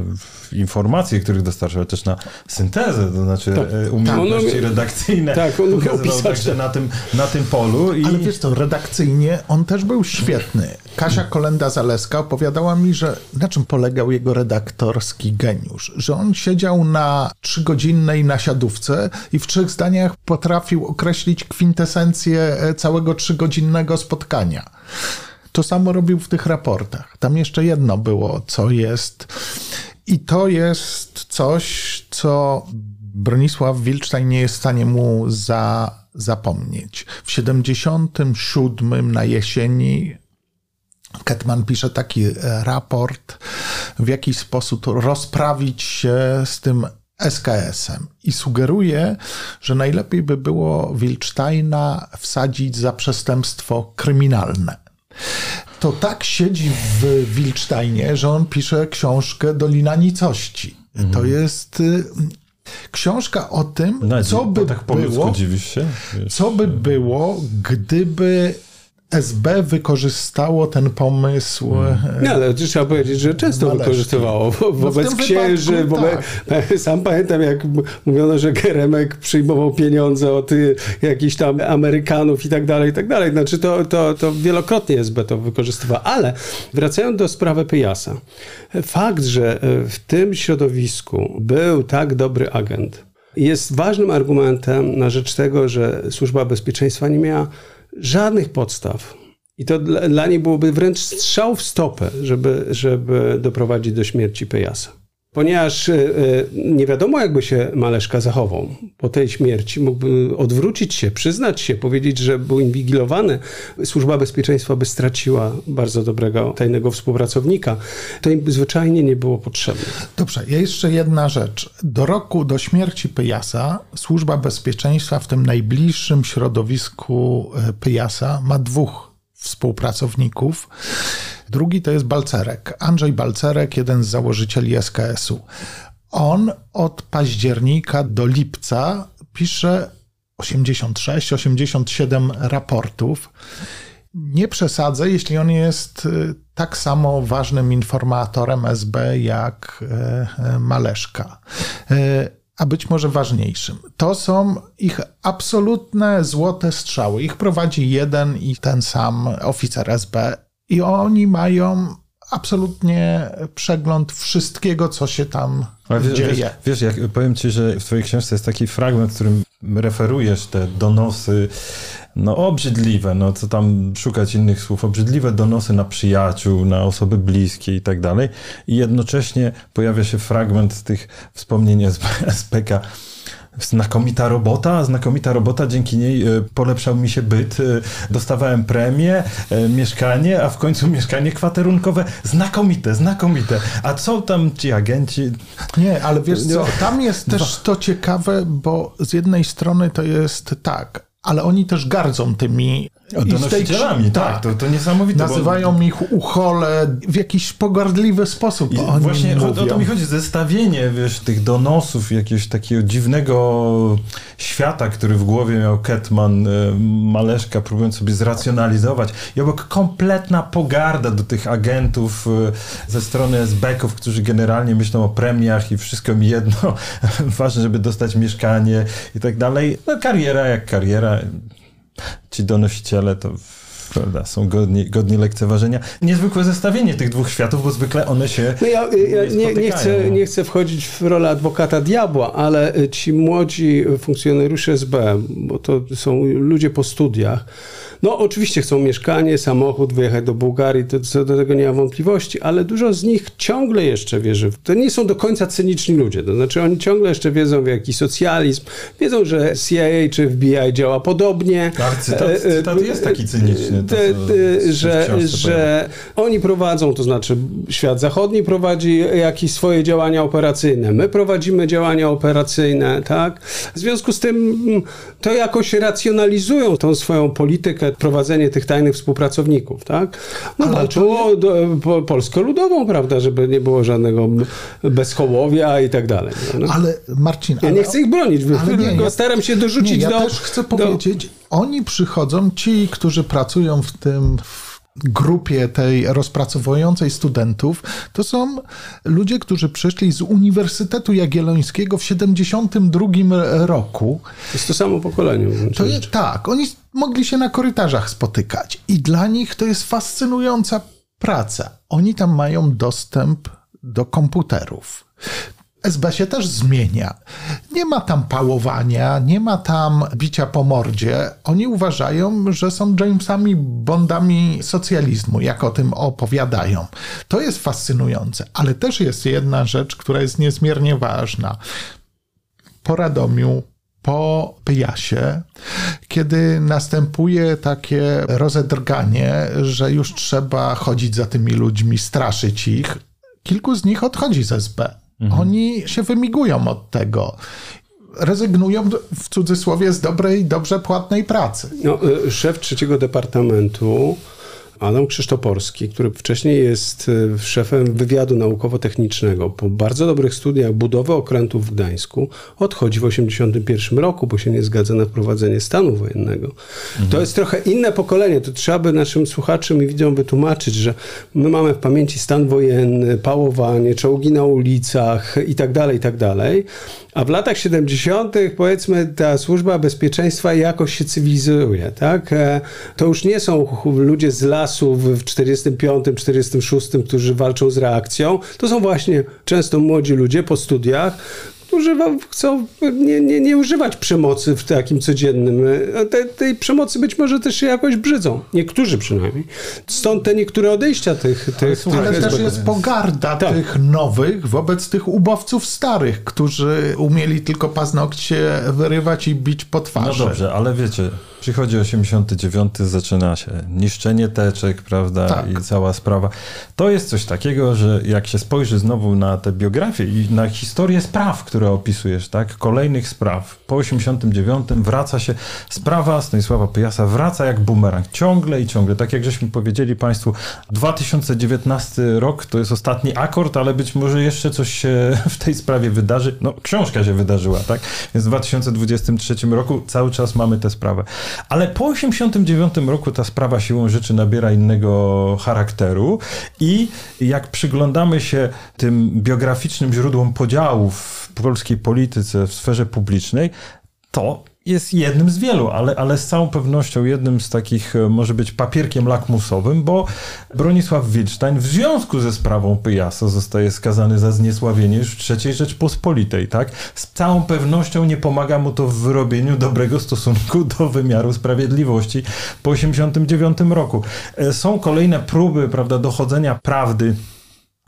informacje, których dostarczał, ale też na syntezę, to znaczy tak. E, umiejętności tak. redakcyjne. Tak, on umiał pisać. Także na tym, na tym polu. I... Ale wiesz to redakcyjnie on też był świetny. Kasia Kolenda-Zaleska opowiadała mi, że na czym polegał jego redaktorski geniusz. Że on siedział na trzygodzinnej nasiadówce i w trzech zdaniach potrafił określić kwintesencję e, całego trzygodzinnego spotkania. To samo robił w tych raportach. Tam jeszcze jedno było, co jest i to jest coś, co Bronisław Wilczstein nie jest w stanie mu za, zapomnieć. W 77 na jesieni Ketman pisze taki raport, w jaki sposób rozprawić się z tym SKS-em i sugeruje, że najlepiej by było Wilcztajna wsadzić za przestępstwo kryminalne. To tak siedzi w Wilcztajnie, że on pisze książkę Dolina Nicości. Mhm. To jest y, książka o tym, co by tak było, co by było, gdyby SB wykorzystało ten pomysł. Hmm. No, ale trzeba powiedzieć, że często Należki. wykorzystywało wo, no wobec księży. Wypadku, wobec, tak. Sam pamiętam, jak mówiono, że Geremek przyjmował pieniądze od y, jakichś tam Amerykanów i tak dalej, i tak dalej. Znaczy to, to, to wielokrotnie SB to wykorzystywało. Ale wracając do sprawy Pyjasa. Fakt, że y, w tym środowisku był tak dobry agent, jest ważnym argumentem na rzecz tego, że Służba Bezpieczeństwa nie miała żadnych podstaw. I to dla, dla niej byłoby wręcz strzał w stopę, żeby, żeby doprowadzić do śmierci Pejasa. Ponieważ e, e, nie wiadomo, jakby się Maleszka zachował po tej śmierci. Mógłby odwrócić się, przyznać się, powiedzieć, że był inwigilowany. Służba bezpieczeństwa by straciła bardzo dobrego, tajnego współpracownika. To im zwyczajnie nie było potrzebne. Dobrze, jeszcze jedna rzecz. Do roku, do śmierci Pyjasa, służba bezpieczeństwa w tym najbliższym środowisku e, Pyjasa ma dwóch współpracowników. Drugi to jest Balcerek. Andrzej Balcerek, jeden z założycieli SKS-u. On od października do lipca pisze 86-87 raportów. Nie przesadzę, jeśli on jest y, tak samo ważnym informatorem SB jak y, Maleszka y, a być może ważniejszym. To są ich absolutne złote strzały. Ich prowadzi jeden i ten sam oficer SB i oni mają absolutnie przegląd wszystkiego, co się tam wiesz, dzieje. Wiesz, wiesz, jak powiem ci, że w twojej książce jest taki fragment, w którym referujesz te donosy, no obrzydliwe, no co tam szukać innych słów, obrzydliwe donosy na przyjaciół, na osoby bliskie i tak dalej. I jednocześnie pojawia się fragment z tych wspomnień SPK, znakomita robota, znakomita robota, dzięki niej e, polepszał mi się byt, e, dostawałem premię, e, mieszkanie, a w końcu mieszkanie kwaterunkowe, znakomite, znakomite. A co tam ci agenci? Nie, ale wiesz co, tam jest też to ciekawe, bo z jednej strony to jest tak, ale oni też gardzą tymi donosicielami, tak, tak, to, to niesamowite. Nazywają bo... ich uchole w jakiś pogardliwy sposób. I właśnie o, o, to mi chodzi, zestawienie wiesz, tych donosów, jakiegoś takiego dziwnego świata, który w głowie miał Ketman, e, Maleszka, próbując sobie zracjonalizować i obok kompletna pogarda do tych agentów e, ze strony SB-ków, którzy generalnie myślą o premiach i wszystko mi jedno, ważne, żeby dostać mieszkanie i tak dalej. No kariera jak kariera ci donosiciele to prawda, są godni, godni lekceważenia. Niezwykłe zestawienie tych dwóch światów, bo zwykle one się no ja, ja nie, nie, chcę, nie chcę wchodzić w rolę adwokata diabła, ale ci młodzi funkcjonariusze SB, bo to są ludzie po studiach, no oczywiście chcą mieszkanie, samochód, wyjechać do Bułgarii, to, co do tego nie ma wątpliwości, ale dużo z nich ciągle jeszcze wierzy. To nie są do końca cyniczni ludzie, to znaczy oni ciągle jeszcze wiedzą w jaki socjalizm, wiedzą, że CIA czy FBI działa podobnie. Tak, cytat, e, cytat jest taki cyniczny. To, co, że że oni prowadzą, to znaczy świat zachodni prowadzi jakieś swoje działania operacyjne, my prowadzimy działania operacyjne, tak? W związku z tym mm, to jakoś racjonalizują tą swoją politykę prowadzenie tych tajnych współpracowników, tak? No Ale walczyło po, Polskę Ludową, prawda, żeby nie było żadnego bezkołowia i tak dalej. No. Ale Marcin... Ja nie chcę ich bronić, ale nie, ja, staram się dorzucić nie, ja do... Ja też chcę powiedzieć, do... oni przychodzą, ci, którzy pracują w tym... W grupie tej rozpracowującej studentów, to są ludzie, którzy przyszli z Uniwersytetu Jagiellońskiego w 72 roku. To jest to samo pokolenie. To jest, tak, oni mogli się na korytarzach spotykać i dla nich to jest fascynująca praca. Oni tam mają dostęp do komputerów. SB się też zmienia. Nie ma tam pałowania, nie ma tam bicia po mordzie. Oni uważają, że są Jamesami Bondami socjalizmu, jak o tym opowiadają. To jest fascynujące, ale też jest jedna rzecz, która jest niezmiernie ważna. Po Radomiu po Pyjasie, kiedy następuje takie rozedrganie, że już trzeba chodzić za tymi ludźmi, straszyć ich. Kilku z nich odchodzi z SB. Mhm. Oni się wymigują od tego rezygnują w cudzysłowie z dobrej, dobrze płatnej pracy. No, y, szef trzeciego departamentu Adam Krzysztoporski, który wcześniej jest e, szefem wywiadu naukowo-technicznego, po bardzo dobrych studiach budowy okrętów w Gdańsku, odchodzi w 1981 roku, bo się nie zgadza na wprowadzenie stanu wojennego. Mhm. To jest trochę inne pokolenie. To trzeba by naszym słuchaczom i widzom wytłumaczyć, że my mamy w pamięci stan wojenny, pałowanie, czołgi na ulicach i tak dalej, i tak dalej. A w latach 70. powiedzmy ta służba bezpieczeństwa jakoś się cywilizuje, tak? E, to już nie są ludzie z lasów w 45, 46, którzy walczą z reakcją. To są właśnie często młodzi ludzie po studiach, którzy chcą nie, nie, nie używać przemocy w takim codziennym. Te, tej przemocy być może też się jakoś brzydzą. Niektórzy przynajmniej. Stąd te niektóre odejścia tych. tych ale, ale też jest pogarda tak. tych nowych wobec tych ubowców starych, którzy umieli tylko paznokcie wyrywać i bić po twarzy. No dobrze, ale wiecie, Przychodzi 89, zaczyna się niszczenie teczek, prawda, tak. i cała sprawa. To jest coś takiego, że jak się spojrzy znowu na tę biografię i na historię spraw, które opisujesz, tak, kolejnych spraw, po 89 wraca się, sprawa Stanisława Pyjasa wraca jak bumerang, ciągle i ciągle. Tak jak żeśmy powiedzieli Państwu, 2019 rok to jest ostatni akord, ale być może jeszcze coś się w tej sprawie wydarzy. No, książka się wydarzyła, tak? Więc w 2023 roku cały czas mamy tę sprawę. Ale po 89 roku ta sprawa siłą rzeczy nabiera innego charakteru i jak przyglądamy się tym biograficznym źródłom podziałów polskiej polityce, w sferze publicznej, to jest jednym z wielu, ale, ale z całą pewnością jednym z takich e, może być papierkiem lakmusowym, bo Bronisław Wilcztań w związku ze sprawą Pyjasa zostaje skazany za zniesławienie już w III Rzeczpospolitej, tak? Z całą pewnością nie pomaga mu to w wyrobieniu dobrego stosunku do wymiaru sprawiedliwości po 1989 roku. E, są kolejne próby, prawda, dochodzenia prawdy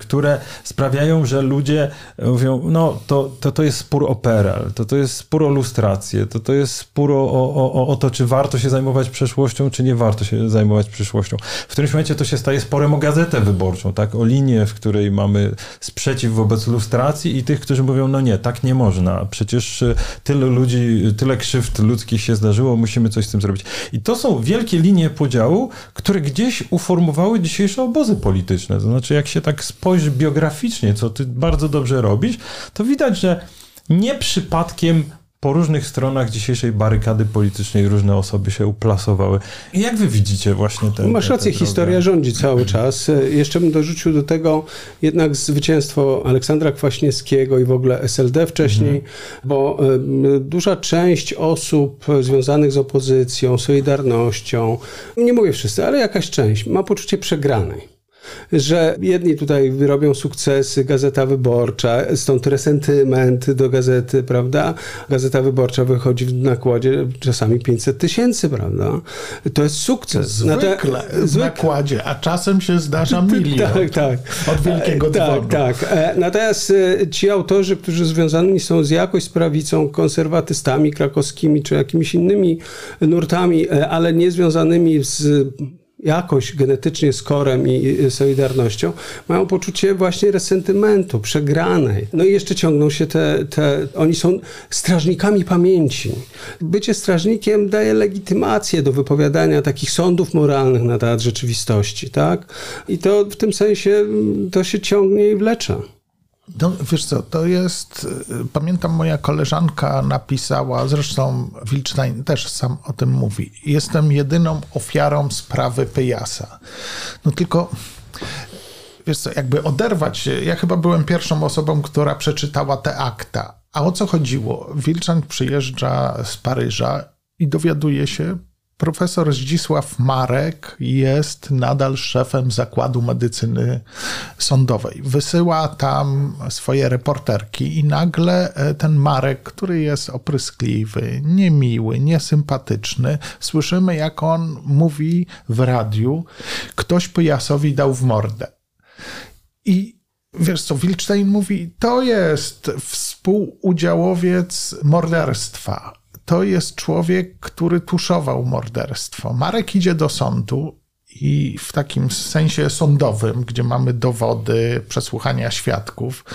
które sprawiają, że ludzie mówią, no to, to, to jest spór o PRL, to, to jest spór o lustrację, to, to jest spór o, o, o to, czy warto się zajmować przeszłością, czy nie warto się zajmować przyszłością. W którymś momencie to się staje sporem o gazetę wyborczą, tak, o linię, w której mamy sprzeciw wobec lustracji i tych, którzy mówią, no nie, tak nie można, przecież tyle ludzi, tyle krzywd ludzkich się zdarzyło, musimy coś z tym zrobić. I to są wielkie linie podziału, które gdzieś uformowały dzisiejsze obozy polityczne, to znaczy jak się tak spojrzy spojrzy biograficznie, co ty bardzo dobrze robisz, to widać, że nie przypadkiem po różnych stronach dzisiejszej barykady politycznej różne osoby się uplasowały. Jak wy widzicie właśnie ten... Masz rację, historia rządzi cały czas. Jeszcze bym dorzucił do tego jednak zwycięstwo Aleksandra Kwaśniewskiego i w ogóle SLD wcześniej, mhm. bo duża część osób związanych z opozycją, Solidarnością, nie mówię wszyscy, ale jakaś część, ma poczucie przegranej że jedni tutaj robią sukcesy, Gazeta Wyborcza, stąd resentyment do gazety, prawda? Gazeta Wyborcza wychodzi w nakładzie czasami 500 tysięcy, prawda? To jest sukces. Zwykle w nakładzie, a czasem się zdarza milion. Tak, tak. Od wielkiego tak, dworu. Tak, tak. Natomiast e, ci autorzy, którzy związani są z jakoś z prawicą, konserwatystami krakowskimi, czy jakimiś innymi nurtami, e, ale nie związanymi z jakoś genetycznie z korem i solidarnością, mają poczucie właśnie resentymentu, przegranej. No i jeszcze ciągną się te, te, oni są strażnikami pamięci. Bycie strażnikiem daje legitymację do wypowiadania takich sądów moralnych na temat rzeczywistości, tak? I to w tym sensie to się ciągnie i wlecze. No, wiesz co, to jest, y, pamiętam moja koleżanka napisała, zresztą Wilczstein też sam o tym mówi, jestem jedyną ofiarą sprawy Pyjasa. No tylko, wiesz co, jakby oderwać się, ja chyba byłem pierwszą osobą, która przeczytała te akta. A o co chodziło? Wilczan przyjeżdża z Paryża i dowiaduje się, Profesor Zdzisław Marek jest nadal szefem Zakładu Medycyny Sądowej. Wysyła tam swoje reporterki i nagle e, ten Marek, który jest opryskliwy, niemiły, niesympatyczny, słyszymy jak on mówi w radiu, ktoś Pyjasowi dał w mordę. I wiesz co, Wilczstein mówi, to jest współudziałowiec morderstwa to jest człowiek, który tuszował morderstwo. Marek idzie do sądu i w takim sensie sądowym, gdzie mamy dowody, przesłuchania świadków,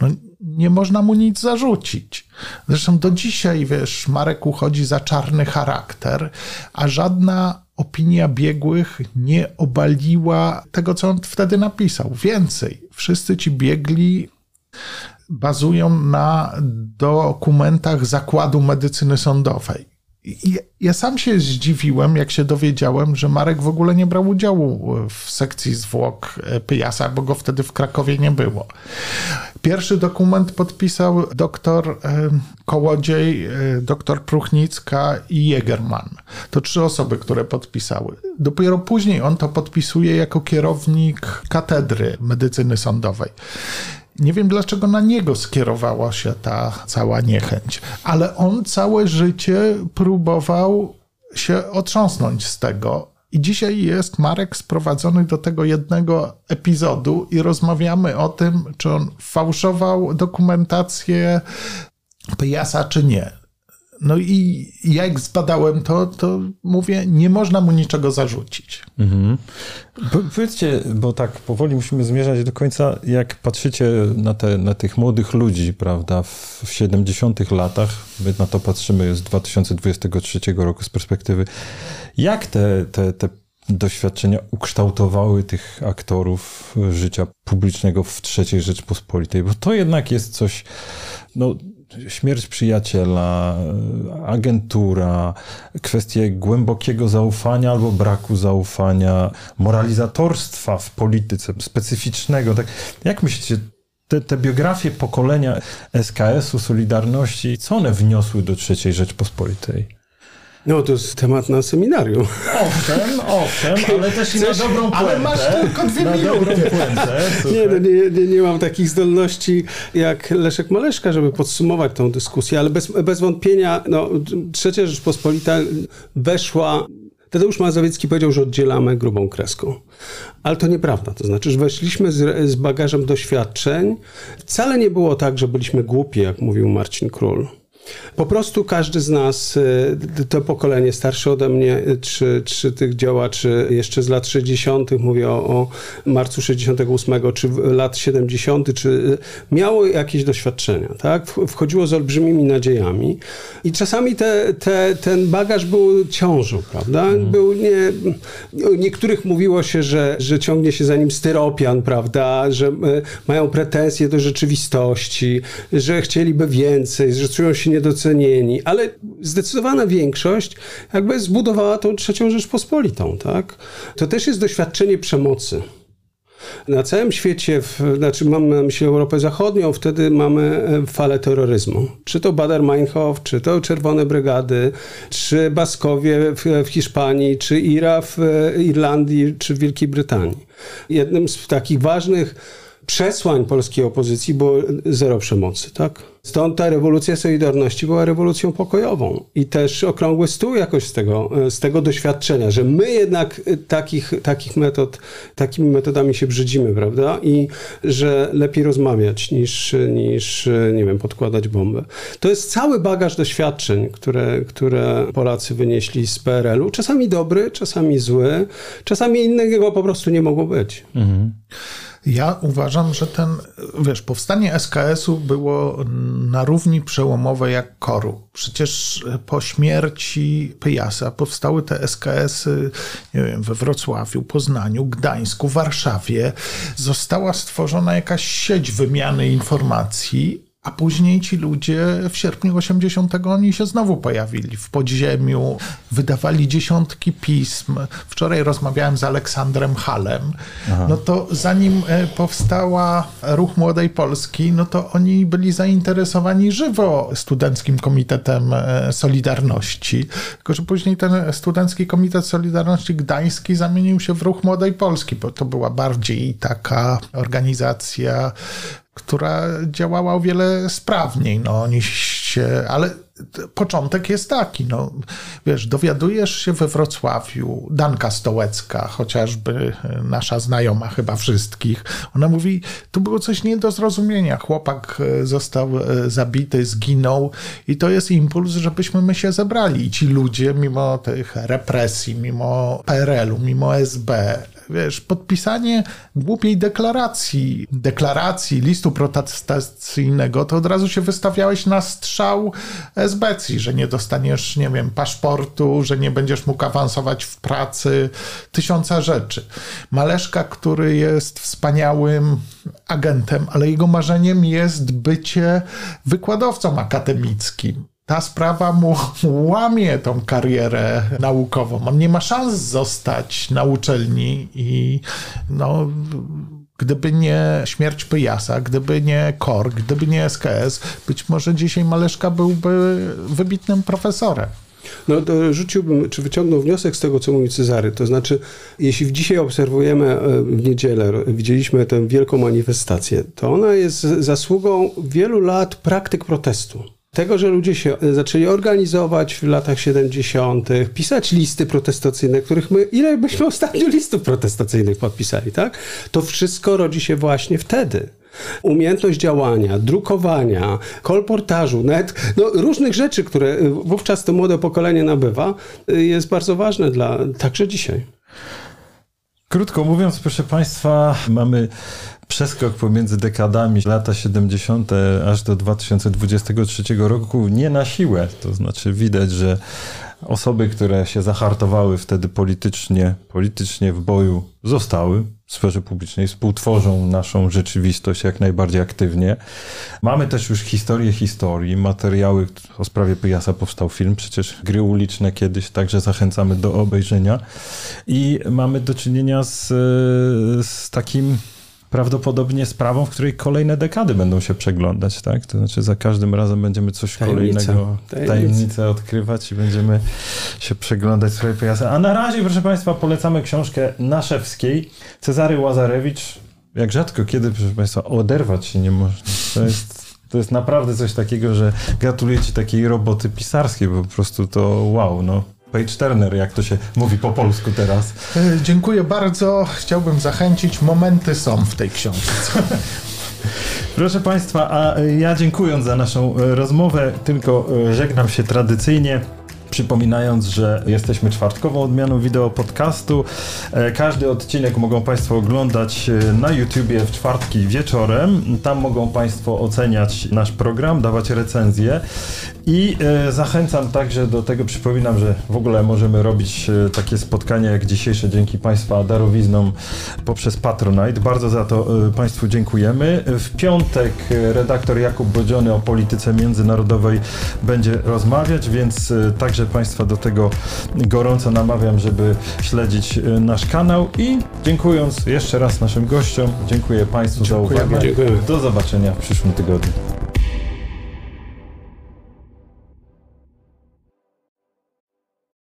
no nie można mu nic zarzucić. Zresztą do dzisiaj, wiesz, Marek uchodzi za czarny charakter, a żadna opinia biegłych nie obaliła tego, co on wtedy napisał. Więcej, wszyscy ci biegli bazują na dokumentach Zakładu Medycyny Sądowej. Ja sam się zdziwiłem, jak się dowiedziałem, że Marek w ogóle nie brał udziału w sekcji zwłok Pyjasa, bo go wtedy w Krakowie nie było. Pierwszy dokument podpisał doktor Kołodziej, doktor Pruchnicka i Jägerman. To trzy osoby, które podpisały. Dopiero później on to podpisuje jako kierownik katedry medycyny sądowej. Nie wiem, dlaczego na niego skierowała się ta cała niechęć, ale on całe życie próbował się otrząsnąć z tego. I dzisiaj jest Marek sprowadzony do tego jednego epizodu i rozmawiamy o tym, czy on fałszował dokumentację Pyjasa, czy nie. No i jak zbadałem to, to mówię, nie można mu niczego zarzucić. Mhm. Powiedzcie, bo tak powoli musimy zmierzać do końca, jak patrzycie na, te, na tych młodych ludzi, prawda, w, w 70 latach, my na to patrzymy z 2023 roku z perspektywy, jak te, te, te doświadczenia ukształtowały tych aktorów życia publicznego w III Rzeczpospolitej, bo to jednak jest coś, no śmierć przyjaciela, agentura, kwestie głębokiego zaufania albo braku zaufania, moralizatorstwa w polityce specyficznego. Tak, jak myślicie, te, te biografie pokolenia SKS-u, Solidarności, co one wniosły do III Rzeczpospolitej? No, to jest temat na seminarium. Owszem, owszem, ale też i na dobrą puentę. Ale masz tylko dwie minuty. nie, no, nie, nie, nie mam takich zdolności jak Leszek Maleszka, żeby podsumować tą dyskusję, ale bez, bez wątpienia no, Trzecia Rzeczpospolita weszła Tadeusz Mazowiecki powiedział, że oddzielamy grubą kreską. Ale to nieprawda. To znaczy, że weszliśmy z, z bagażem doświadczeń. Wcale nie było tak, że byliśmy głupi, jak mówił Marcin Król. Po prostu każdy z nas, y, to pokolenie starsze ode mnie, y, czy, czy tych działaczy jeszcze z lat 60., mówię o, o marcu 68, czy lat 70., czy y, miało jakieś doświadczenia, tak? Wchodziło z olbrzymimi nadziejami i czasami te, te, ten bagaż był ciążą, prawda? Mhm. Był nie, niektórych mówiło się, że, że ciągnie się za nim styropian, prawda? Że mają pretensje do rzeczywistości, że chcieliby więcej, że czują się niedocenieni, ale zdecydowana większość jakby zbudowała tą trzecią Rzeczpospolitą, tak? To też jest doświadczenie przemocy. Na całym świecie, w, znaczy mam na myśli Europę Zachodnią, wtedy mamy e, falę terroryzmu. Czy to Bader-Meinhof, czy to Czerwone Brygady, czy Baskowie w, w Hiszpanii, czy IRA w e, Irlandii, czy w Wielkiej Brytanii. Jednym z takich ważnych przesłań polskiej opozycji było zero przemocy, tak? Stąd ta rewolucja Solidarności była rewolucją pokojową i też okrągły stół jakoś z tego, z tego doświadczenia, że my jednak takich, takich metod, takimi metodami się brzydzimy, prawda? I że lepiej rozmawiać niż, niż nie wiem, podkładać bombę. To jest cały bagaż doświadczeń, które, które Polacy wynieśli z PRL-u. Czasami dobry, czasami zły, czasami innego po prostu nie mogło być. Mhm. Ja uważam, że ten, wiesz, powstanie SKS-u było na równi przełomowe jak koru. Przecież po śmierci Pyjasa powstały te SKS-y, nie wiem, we Wrocławiu, Poznaniu, Gdańsku, Warszawie. Została stworzona jakaś sieć wymiany informacji, a później ci ludzie w sierpniu 80 oni się znowu pojawili w podziemiu, wydawali dziesiątki pism. Wczoraj rozmawiałem z Aleksandrem Halem. Aha. No to zanim e, powstała Ruch Młodej Polski, no to oni byli zainteresowani żywo Studenckim Komitetem e, Solidarności. Tylko, że później ten Studencki Komitet Solidarności Gdański zamienił się w Ruch Młodej Polski, bo to była bardziej taka organizacja która działała o wiele sprawniej. No, oni się, ale początek jest taki, no, wiesz, dowiadujesz się we Wrocławiu, Danka Stołecka, chociażby nasza znajoma chyba wszystkich, ona mówi, tu było coś nie do zrozumienia, chłopak e, został e, zabity, zginął i to jest impuls, żebyśmy my się zebrali. I ci ludzie, mimo tych represji, mimo PRL-u, mimo SB, wiesz, podpisanie głupiej deklaracji, deklaracji, listu protestacyjnego, to od razu się wystawiałeś na strzał SBC, że nie dostaniesz, nie wiem, paszportu, że nie będziesz mógł awansować w pracy, tysiąca rzeczy. Maleszka, który jest wspaniałym agentem, ale jego marzeniem jest bycie wykładowcą akademickim ta sprawa mu łamie tą karierę naukową. On nie ma szans zostać na uczelni i no, gdyby nie śmierć Pyjasa, gdyby nie KOR, gdyby nie SKS, być może dzisiaj Maleszka byłby wybitnym profesorem. No, rzuciłbym, czy wyciągnął wniosek z tego, co mówi Cezary. To znaczy, jeśli dzisiaj obserwujemy e, w niedzielę, widzieliśmy tę wielką manifestację, to ona jest zasługą wielu lat praktyk protestu tego, że ludzie się e, zaczęli organizować w latach 70., pisać listy protestacyjne, których my, ile byśmy ostatnio listów protestacyjnych podpisali, tak? To wszystko rodzi się właśnie wtedy umiejętność działania, drukowania, kolportażu, nawet no, różnych rzeczy, które e, wówczas to młode pokolenie nabywa, e, jest bardzo ważne dla także dzisiaj. Krótko mówiąc, proszę Państwa, mamy przeskok pomiędzy dekadami lata 70. aż do 2023 roku nie na siłę. To znaczy widać, że osoby, które się zahartowały wtedy politycznie, politycznie w boju, zostały w sferze publicznej, współtworzą naszą rzeczywistość jak najbardziej aktywnie. Mamy też już historię historii, materiały o sprawie Pyjasa powstał film, przecież gry uliczne kiedyś, także zachęcamy do obejrzenia. I mamy do czynienia z, z takim prawdopodobnie sprawą, w której kolejne dekady będą się przeglądać, tak? To znaczy za każdym razem będziemy coś kolejnego, tajemnicę odkrywać i będziemy się przeglądać swoje pojazdy. A na razie, proszę Państwa, polecamy książkę Naszewskiej, Cezary Łazarewicz. Jak rzadko kiedy, proszę Państwa, oderwać się nie można. To jest to jest naprawdę coś takiego, że gratuluję Ci takiej roboty pisarskiej, bo po prostu to wow, no Page Turner, jak to się mówi po polsku teraz. E, dziękuję bardzo. Chciałbym zachęcić. Momenty są w tej książce. Proszę Państwa, a ja dziękując za naszą e, rozmowę, tylko e, żegnam się tradycyjnie. Przypominając, że jesteśmy czwartkową odmianą wideo podcastu. E, każdy odcinek mogą Państwo oglądać e, na YouTubie w czwartki wieczorem. Tam mogą Państwo oceniać nasz program, dawać recenzje. I e, zachęcam także do tego, przypominam, że w ogóle możemy robić takie spotkania jak dzisiejsze dzięki Państwa darowiznom poprzez Patronite. Bardzo za to Państwu dziękujemy. W piątek redaktor Jakub Bodziony o polityce międzynarodowej będzie rozmawiać, więc także Państwa do tego gorąco namawiam, żeby śledzić y, nasz kanał i dziękując jeszcze raz naszym gościom, dziękuję Państwu dziękuję za uwagę. Dziękuję. Do zobaczenia w przyszłym tygodniu.